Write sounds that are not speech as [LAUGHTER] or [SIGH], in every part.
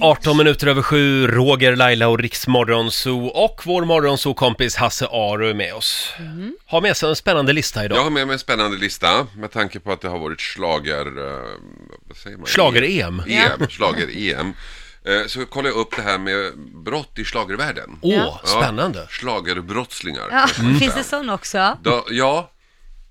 18 minuter över sju, Roger, Laila och Riksmorgonzoo och vår morgonzoo-kompis Hasse Aro är med oss. Har med sig en spännande lista idag. Jag har med mig en spännande lista med tanke på att det har varit slager... eh, vad säger man? Schlager-EM. EM, [LAUGHS] slager-EM. Eh, Så kollar jag upp det här med brott i schlagervärlden. Åh, Ja. spännande. Schlagerbrottslingar. Ja, kanske man finns säger. det sån också? Då, ja,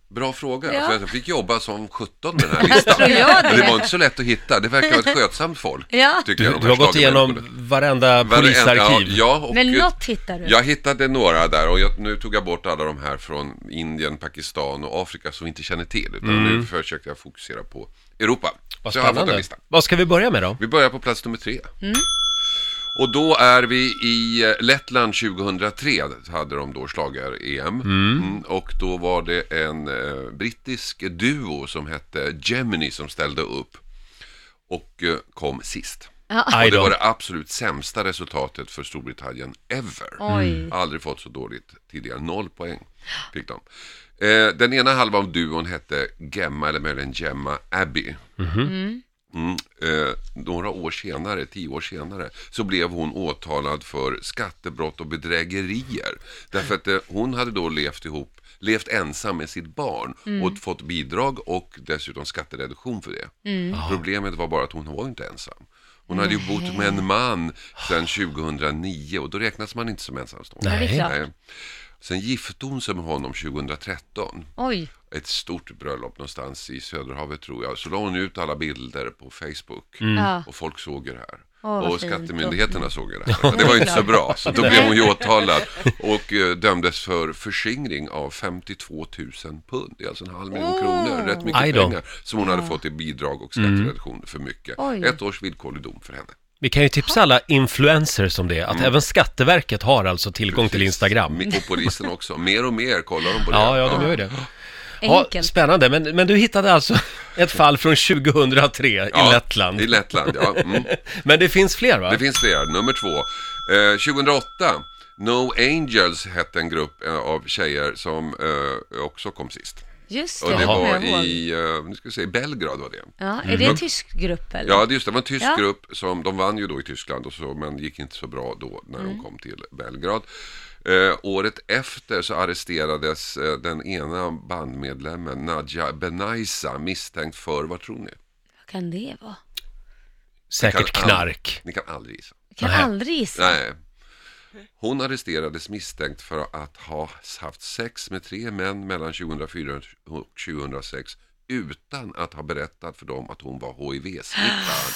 bra fråga. Ja. För jag fick jobba som 17 med den här [LAUGHS] listan. Det. Men det var inte så lätt att hitta. Det verkar vara ett skötsamt folk. Ja. tycker Du, jag, du har gått igenom varenda Varenda- polisarkiv. Ja, ja, och Men något hittar du? Jag hittade några där och jag, nu tog jag bort alla de här från Indien, Pakistan och Afrika som vi inte känner till. Utan nu försökte jag fokusera på Europa. Mm. Vad Så jag har fått en spännande. lista. Vad ska vi börja med då? Vi börjar på plats nummer tre. Mm. Och då är vi i eh, Lettland 2003, hade de då schlager-EM. Mm, och då var det en eh, brittisk duo som hette Gemini som ställde upp och eh, kom sist. Och det var det absolut sämsta resultatet för Storbritannien ever. Oj. Aldrig fått så dåligt tidigare. Noll poäng fick de. Eh, den ena halvan av duon hette Gemma, eller möjligen Gemma Abbey. Mm. Eh, några år senare, tio år senare, så blev hon åtalad för skattebrott och bedrägerier. Därför att eh, hon hade då levt ihop, levt ensam med sitt barn och fått bidrag och dessutom skattereduktion för det. Problemet var bara att hon var inte ensam. Hon hade ju bott med en man sedan 2009 och då räknas man inte som ensamstående. Ja, det är Nej. klart. Nej. Sen gifte hon sig med honom 2013. Oj. Ett stort bröllop någonstans i Söderhavet tror jag. Så la hon ut alla bilder på Facebook. Ja. Och folk såg det här. Vad och skattemyndigheterna såg det här. Det var ju inte så bra. Så då blev hon ju åtalad. Och eh, dömdes för förskingring av 52 000 pund. Det är alltså en halv miljon kronor. Rätt mycket pengar. Som hon hade fått i bidrag och skattereduktion för mycket. Oj. Ett års villkorlig dom för henne. Vi kan ju tipsa alla influencers om det, att Mm. även Skatteverket har alltså tillgång till Instagram. Och polisen också. Mer och mer kollar de på det. Ja, ja, de gör ju det. Ja, Enkelt. spännande, men, men du hittade alltså ett fall från 2003 i Ja, Lettland. I Lettland, ja. Mm. [LAUGHS] Men det finns fler va? Det finns fler. Nummer två. Eh, 2008, No Angels hette en grupp eh, av tjejer som eh, också kom sist. Just Och det, det det var i, eh, nu ska vi se, Belgrad var det. Ja, är det en tysk grupp eller? Ja, det, just det, det var en tysk Ja. grupp som, de vann ju då i Tyskland och så, men gick inte så bra då när Mm. de kom till Belgrad. Eh, året efter så arresterades eh, den ena bandmedlemmen, Nadja Benaisa, misstänkt för, vad tror ni? Vad kan det vara? Säkert Kan knark. Ni kan aldrig gissa. Kan Nej. aldrig gissa. Nej. Hon arresterades misstänkt för att ha haft sex med tre män mellan 2004 och 2006 utan att ha berättat för dem att hon var HIV-smittad.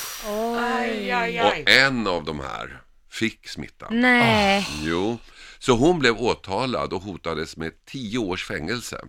Och en av de här fick smittan. Nej. Jo, så hon blev åtalad och hotades med tio års fängelse.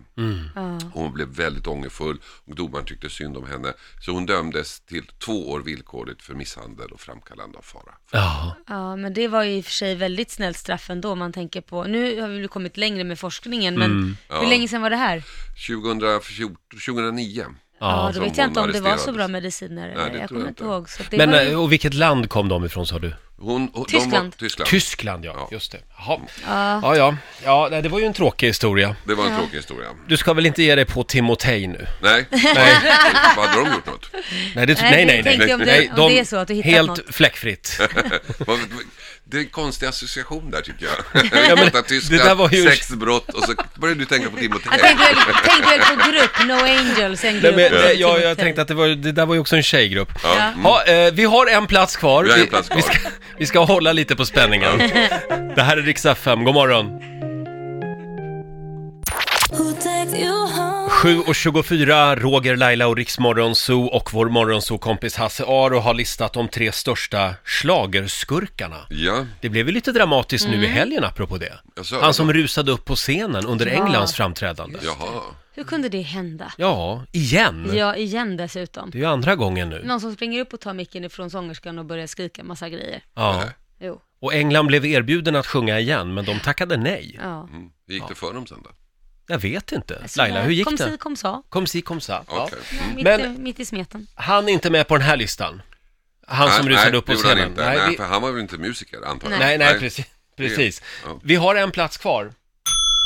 Ja. Hon blev väldigt ångerfull och domaren tyckte synd om henne. Så hon dömdes till två år villkorligt för misshandel och framkallande av fara. Ja, ja, men det var ju i och för sig väldigt snällt straff ändå om man tänker på, nu har vi kommit längre med forskningen, men hur Ja. länge sedan var det här? 2014, 2009. Ja, då vet jag inte om det var så bra mediciner. Nej, det jag tror kommer jag inte ihåg. Så det men var ju... eh, och vilket land kom de ifrån sa du? Hon, hon, De Tyskland. var, Tyskland. Tyskland ja, Ja. just det. Jaha. Ja. Ja, ja. Ja, nej, det var ju en tråkig historia. Det var en tråkig historia. Du ska väl inte ge dig på Timotej nu? Nej, Nej, [LAUGHS] vad hade de gjort något? nej, det, Nej, nej, jag nej, nej. tänkte om det- nej om det är så att du hittat Helt något. fläckfritt. [LAUGHS] [LAUGHS] Vad- Det är en konstig association där tycker jag. Ja, men tyska, det där var ju- sexbrott och så börjar du tänka på Timotej. Jag tänkte tänkte på grupp, No Angels, en Nej, grupp. men, och eh, ja, Timotej. jag tänkte att det, var, det där var ju också en tjejgrupp. Ja. Ja. Mm. Ja, eh, vi har en plats kvar. Vi har en plats kvar. Vi, ska, vi ska hålla lite på spänningen. [LAUGHS] Det här är Rix FM, god morgon. 7.24, Roger, Laila och Riksmorgon Zoo och vår morgonzoo-kompis Hasse Aro har listat de tre största schlagerskurkarna. Ja, Det blev ju lite dramatiskt nu i Mm. helgen apropå det. Alltså, Han som rusade upp på scenen under Ja. Englands framträdande. jaha. Hur kunde det hända? Ja, igen. Ja, igen dessutom. Det är ju andra gången nu. Någon som springer upp och tar micken ifrån sångerskan och börjar skrika massa grejer. Ja. Jo, Och England blev erbjuden att sjunga igen, men de tackade nej. ja. Mm. Hur gick det för dem sen då? Jag vet inte. Så Laila, hur gick kom det? si, kom sa. Kom si, kom sa. Ja. Okej. Mm. mitt, Men- mitt i smeten. Han är inte med på den här listan. Han som Nej, rusade nej, upp på det gjorde han scenen. Inte. Nej, Nej, vi, för han var väl inte musiker antar jag? nej, nej, precis. precis. Ja. Vi har en plats kvar.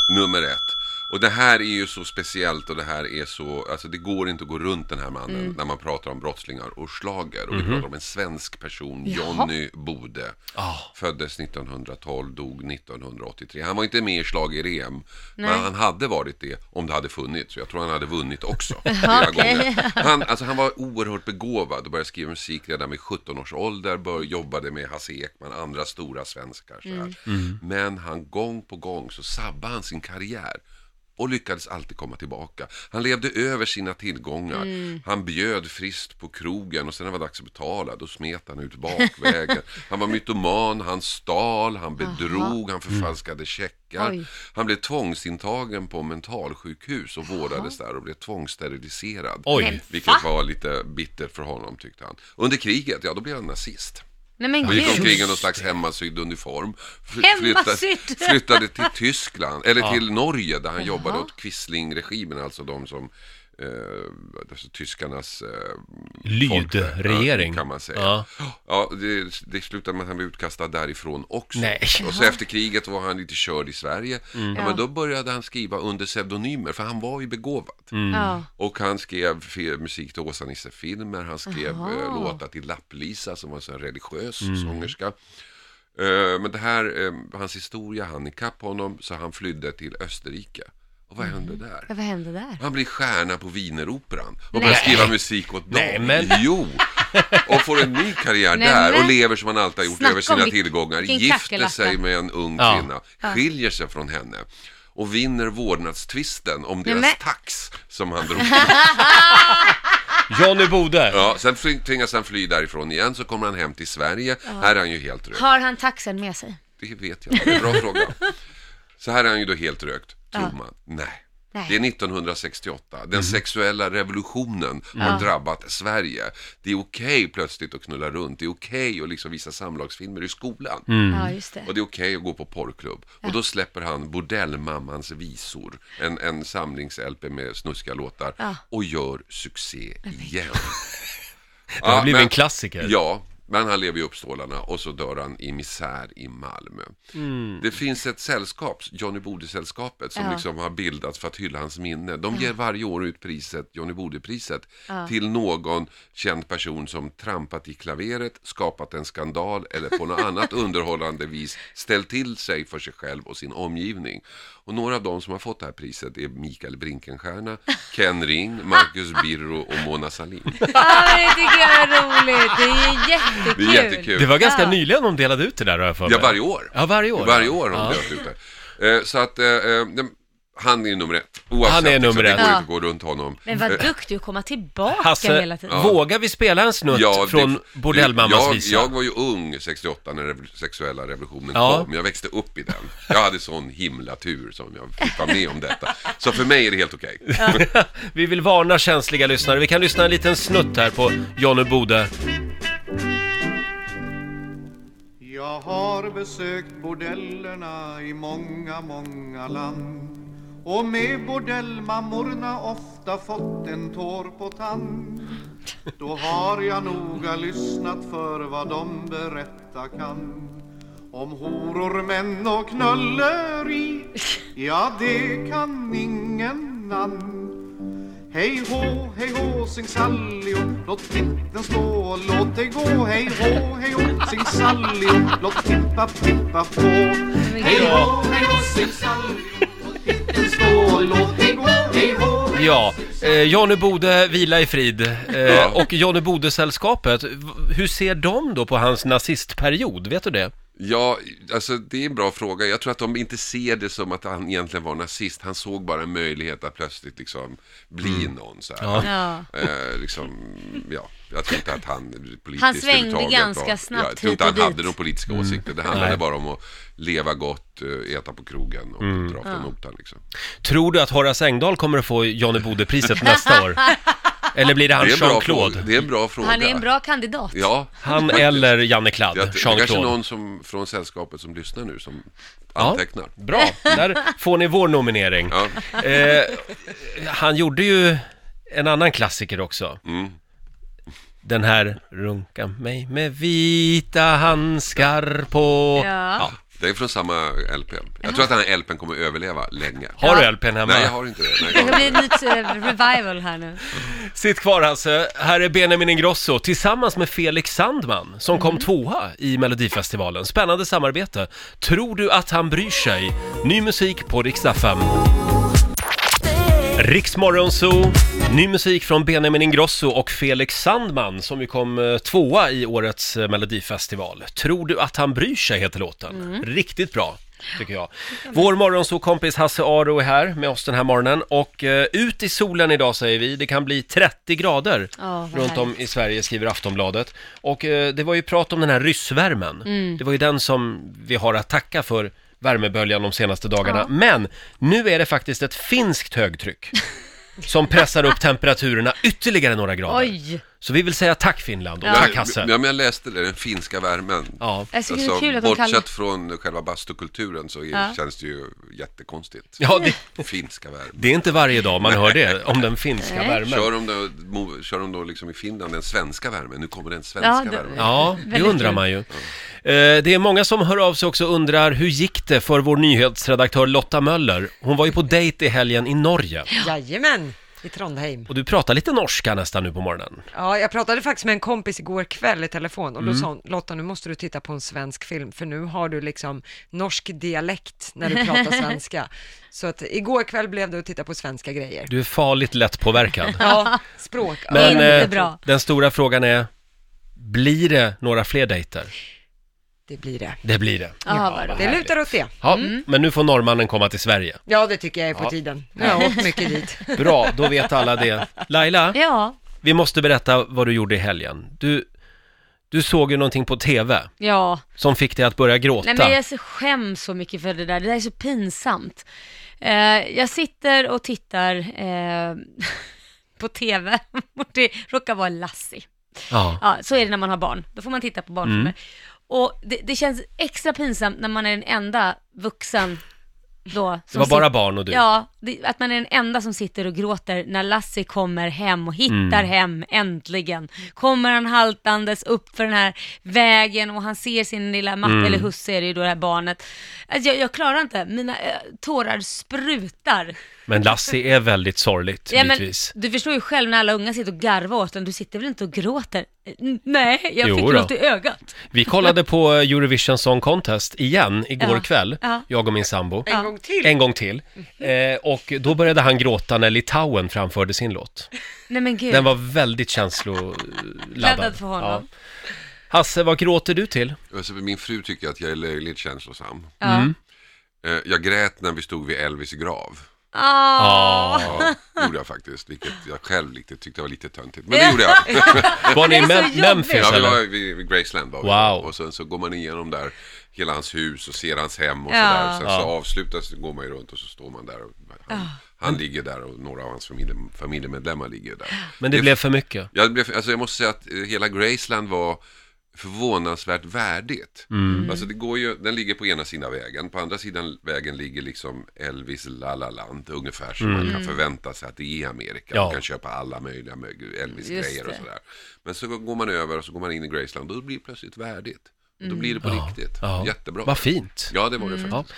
Nummer ett. Och det här är ju så speciellt och det här är så, alltså det går inte att gå runt den här mannen Mm. när man pratar om brottslingar och slager. Och Mhm. vi pratar om en svensk person, Jaha. Jonny Bode. Ah. Föddes 1912, dog 1983. Han var inte med i schlager-EM, men han hade varit det om det hade funnits. Så jag tror han hade vunnit också [LAUGHS] flera okej. gånger. Han, alltså, han var oerhört begåvad och började skriva musik redan vid 17 års ålder. Bör, jobbade med Hasse Ekman, andra stora svenskar. Så här. Men han gång på gång så sabbade han sin karriär och lyckades alltid komma tillbaka. Han levde över sina tillgångar. Han bjöd friskt på krogen och sen när det var dags att betala då smet han ut bakvägen. [LAUGHS] han var mytoman, han stal, han bedrog, han förfalskade checkar. Oj. Han blev tvångsintagen på mentalsjukhus och vårdades där och blev tvångssteriliserad. Oj. Vilket Va? var lite bittert för honom tyckte han. Under kriget, ja då blev han nazist. Nej men Och gick gud. omkring i någon slags hemmasydd uniform. Flyttade, flyttade till [LAUGHS] Tyskland, eller till Norge där han jobbade åt Quisling-regimen, alltså de som alltså tyskarnas eh, Lydregering. kan man säga. Ja. Ja, det, det slutade med att han blev utkastad därifrån också. Nej. Och så efter kriget var han lite körd i Sverige. Mm. Ja, men då började han skriva under pseudonymer, för han var ju begåvad. Ja. Och han skrev musik till Åsa-Nisse-filmer, han skrev eh, låtar till Lapp-Lisa som var en religiös Mm. sångerska. Eh, men det här, eh, hans historia hann ikapp honom så han flydde till Österrike. Och vad hände där? Ja, vad hände där? Han blir stjärna på Wieneroperan och Nej. börjar skriva musik åt dem. Nej, men- Jo! Och får en ny karriär Nej, där och lever som han alltid har gjort Snacka över sina vilk- tillgångar. vilken Gifter kackerlacka. sig med en ung Ja. kvinna, skiljer sig från henne och vinner vårdnadstvisten om deras men- tax som han drog. [LAUGHS] Johnny Bode. Ja, sen fly- tvingas han fly därifrån igen, så kommer han hem till Sverige. Här är han ju helt rökt. Har han taxen med sig? Det vet jag inte, bra fråga. [LAUGHS] Så här är han ju då helt rökt, tror man. Nej. Nej. Det är 1968. Den sexuella revolutionen har Ja. drabbat Sverige. Det är okej plötsligt att knulla runt. Det är okej att liksom visa samlagsfilmer i skolan. Ja, just det. Och det är okej att gå på porrklubb. Och då släpper han Bordellmammans visor, en, en samlings-LP med snuskiga låtar, Ja. och gör succé igen. [LAUGHS] Det har Ja, blivit men- en klassiker. Ja, men han lever i Uppstålarna och så dör han i misär i Malmö. Mm. Det finns ett sällskap, Johnny Bode-sällskapet, som Ja. liksom har bildats för att hylla hans minne. De ger varje år ut priset, Johnny Bode-priset, Ja. till någon känd person som trampat i klaveret, skapat en skandal eller på något annat [LAUGHS] underhållande vis ställt till sig för sig själv och sin omgivning. Och några av dem som har fått det här priset är Mikael Brinkenstierna, [LAUGHS] Ken Ring, Marcus Birro och Mona Sahlin. Ja, det tycker jag är roligt. Det är Det är jättekul. Det var ganska Ja. nyligen de delade ut det där har jag för mig. Ja, varje år. Ja, varje år. Varje år har ja. de delat ut det. Eh, så att eh, eh, det- han är nummer ett. Oavsett, Han är nummer liksom, ett. Det går inte att gå runt honom. Men vad duktig att komma tillbaka Hasse, hela tiden. vågar vi spela en snutt Ja, från det- Bordellmammans jag, visa? jag var ju ung 68 när den sexuella revolutionen Ja. kom. Jag växte upp i den. Jag hade sån himla tur som jag fick vara med om detta. Så för mig är det helt okej. [LAUGHS] Vi vill varna känsliga lyssnare. Vi kan lyssna en liten snutt här på Johnny Bode. Jag har besökt bordellerna i många, många land. Och med bordellmammorna ofta fått en tår på tand. Då har jag noga lyssnat för vad de berätta kan. Om horor, män och knulleri Ja, det kan ingen ann Hej hå, hej hå, sing sallio Låt flinten stå och låt det gå Hej hå, hej hå, sing sallio Låt pippa, pippa på Hej hå, hej hå, sing sallio Låt flinten stå och låt det gå Hej hå, Ja, eh, Johnny Bode, vila i frid. Eh. Och Johnny Bode-sällskapet, v- hur ser de då på hans nazistperiod? Vet du det? Ja, alltså det är en bra fråga. Jag tror att de inte ser det som att han egentligen var nazist. Han såg bara en möjlighet att plötsligt liksom bli någon så här. Ja. Eh, liksom, ja, jag tror inte att han politiskt Han svängde ganska var, snabbt Jag tror inte han dit. hade några politiska åsikter. Det handlade Nej. bara om att leva gott, eh, äta på krogen och dra från notan liksom. Tror du att Horace Engdahl kommer att få Johnny Bode-priset nästa år? [LAUGHS] Eller blir det han Det är en bra Jean-Claude? fråga. Det är en bra fråga. Han är en bra kandidat. Ja, Han eller Janne Kladd, Det, det är kanske Jean-Claude. någon som, från sällskapet som lyssnar nu som Ja. antecknar. Bra, där får ni vår nominering. Ja. Eh, han gjorde ju en annan klassiker också. Mm. Den här Runka mig med vita handskar på... Ja. Det är från samma LP. Jag tror att den här LPn kommer att överleva länge. Har du LPn hemma? Nej, jag har inte det. Nej, Det jag ska har bli inte ett nytt eh, revival här nu. Sitt kvar Hasse, här är Benjamin Ingrosso tillsammans med Felix Sandman som kom tvåa i Melodifestivalen. Spännande samarbete. Tror du att han bryr sig? Ny musik på Rix FM. Riksmorgonzoo, ny musik från Benjamin Ingrosso och Felix Sandman som ju kom eh, tvåa i årets eh, Melodifestival. Tror du att han bryr sig heter låten. Riktigt bra. Tycker jag. Vår morgonsokompis Hasse Aro är här med oss den här morgonen och eh, ut i solen idag säger vi. Det kan bli 30 grader vad runt om i Sverige skriver Aftonbladet. Och eh, det var ju prat om den här ryssvärmen. Mm. Det var ju den som vi har att tacka för värmeböljan de senaste dagarna. Ja. Men nu är det faktiskt ett finskt högtryck som pressar upp temperaturerna ytterligare några grader. Oj! Så vi vill säga tack Finland och Ja. tack Ja, Hasse. men jag läste det, den finska värmen. Ja. Jag tycker det är Alltså, kul att de bortsett kallar... från själva bastukulturen så är, Ja. känns det ju jättekonstigt. Ja, det, Finska värmen. det är inte varje dag man hör det om den finska Nej. värmen. Kör de, då, mo- kör de då liksom i Finland den svenska värmen? Nu kommer den svenska Ja, det- värmen. Ja, det Väldigt undrar kul. man ju. Eh, Det är många som hör av sig också och undrar hur gick det för vår nyhetsredaktör Lotta Möller? Hon var ju på dejt i helgen i Norge. Jajamän, i Trondheim. Och du pratar lite norska nästan nu på morgonen. Ja, jag pratade faktiskt med en kompis igår kväll i telefon och Mm. då sa hon, Lotta nu måste du titta på en svensk film för nu har du liksom norsk dialekt när du pratar [LAUGHS] svenska. Så att igår kväll blev det att titta på svenska grejer. Du är farligt lätt påverkad. [LAUGHS] Ja, språk. Men Inte eh, bra. den stora frågan är, blir det några fler dejter? Det blir det. Det blir det. Ja, vad Det lutar åt det. Ja, men nu får norrmannen komma till Sverige. Ja, det tycker jag är på Ja. tiden. Jag har åkt mycket dit. [LAUGHS] Bra, då vet alla det. Laila, Ja, vi måste berätta vad du gjorde i helgen. Du, du såg ju någonting på TV ja. som fick dig att börja gråta. Nej men jag så skäms så mycket för det där, det där är så pinsamt. Eh, jag sitter och tittar eh, [LAUGHS] på TV och [LAUGHS] det råkar vara Lassie. Ja. Ja, så är det när man har barn. Då får man titta på barnfilmer. Mm. Och det, det känns extra pinsamt när man är den enda vuxen då. Det var bara barn och du. Ja, det, att man är den enda som sitter och gråter när Lassie kommer hem och hittar Mm. hem, äntligen. Kommer han haltandes upp för den här vägen och han ser sin lilla matte, Mm. eller husse är det ju då det här barnet. Alltså, jag, jag klarar inte, mina eh, tårar sprutar. Men Lassie är väldigt sorgligt, Ja, men, bitvis. du förstår ju själv när alla unga sitter och garvar åt den, du sitter väl inte och gråter? Nej, jag Jo fick då. något i ögat. Vi kollade på Eurovision Song Contest igen igår Ja. kväll, Ja. jag och min sambo. En gång till. En gång till. Eh, och då började han gråta när Litauen framförde sin låt. Nej men gud. Den var väldigt känsloladdad. Laddad för honom. Hasse, vad gråter du till? Alltså, min fru tycker att jag är löjligt känslosam. Ja. Mm. Eh, Jag grät när vi stod vid Elvis grav. Ja. Gjorde jag faktiskt. Vilket jag själv lite, tyckte var lite töntigt. Men det gjorde jag. [LAUGHS] Var ni i Mem- jobbigt. Memphis Ja, vi eller? var vid, vid Graceland var vi. Wow. Och sen så går man igenom där hela hans hus och ser hans hem och Ja. sådär. Sen Ja. så avslutas, går man ju runt och så står man där. Och han, han ligger där och några av hans familje, familjemedlemmar ligger där. Men det blev för mycket. Jag, blev, alltså jag måste säga att eh, hela Graceland var förvånansvärt värdigt. Mm. Alltså det går ju, den ligger på ena sidan vägen, på andra sidan vägen ligger liksom Elvis La La Land, ungefär som man kan förvänta sig att det är i Amerika. Ja. Man kan köpa alla möjliga Elvis-grejer och sådär. Men så går man över och så går man in i Graceland och då blir det plötsligt värdigt. Då blir det på riktigt. Ja. Jättebra. Vad fint. Ja, det var det faktiskt.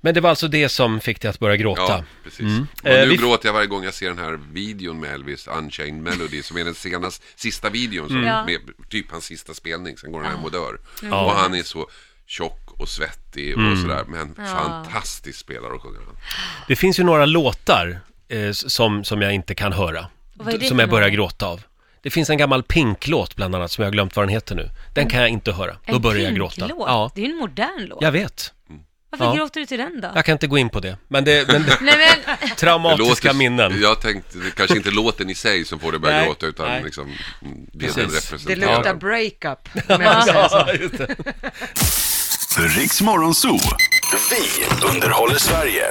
Men det var alltså det som fick dig att börja gråta. Ja, precis. Och Eh, nu vi- gråter jag varje gång jag ser den här videon med Elvis, Unchained Melody, som är den senaste, sista videon, som Mm. Med typ hans sista spelning, sen går han hem och dör. Ja. Och han är så tjock och svettig och Mm. sådär, men Ja. fantastisk spelare och sjunger han. Det finns ju några låtar eh, som, som jag inte kan höra. Och Som jag börjar gråta av. Det finns en gammal Pink-låt bland annat som jag har glömt vad den heter nu. Den kan jag inte höra. Då En börjar jag gråta. Pink-låt? Ja, Det är ju en modern låt. jag vet. Varför Ja. gråter du till den då? Jag kan inte gå in på det. Men det, men det Nej men, [LAUGHS] traumatiska Det låter- minnen. Jag tänkte, det kanske inte låten i sig som får det att börja Nej, gråta, utan nej. liksom, det är Precis. den Det representanten. luktar breakup, om jag [LAUGHS] får säga så. Ja, just det. Riks Morgonzoo. Vi underhåller Sverige.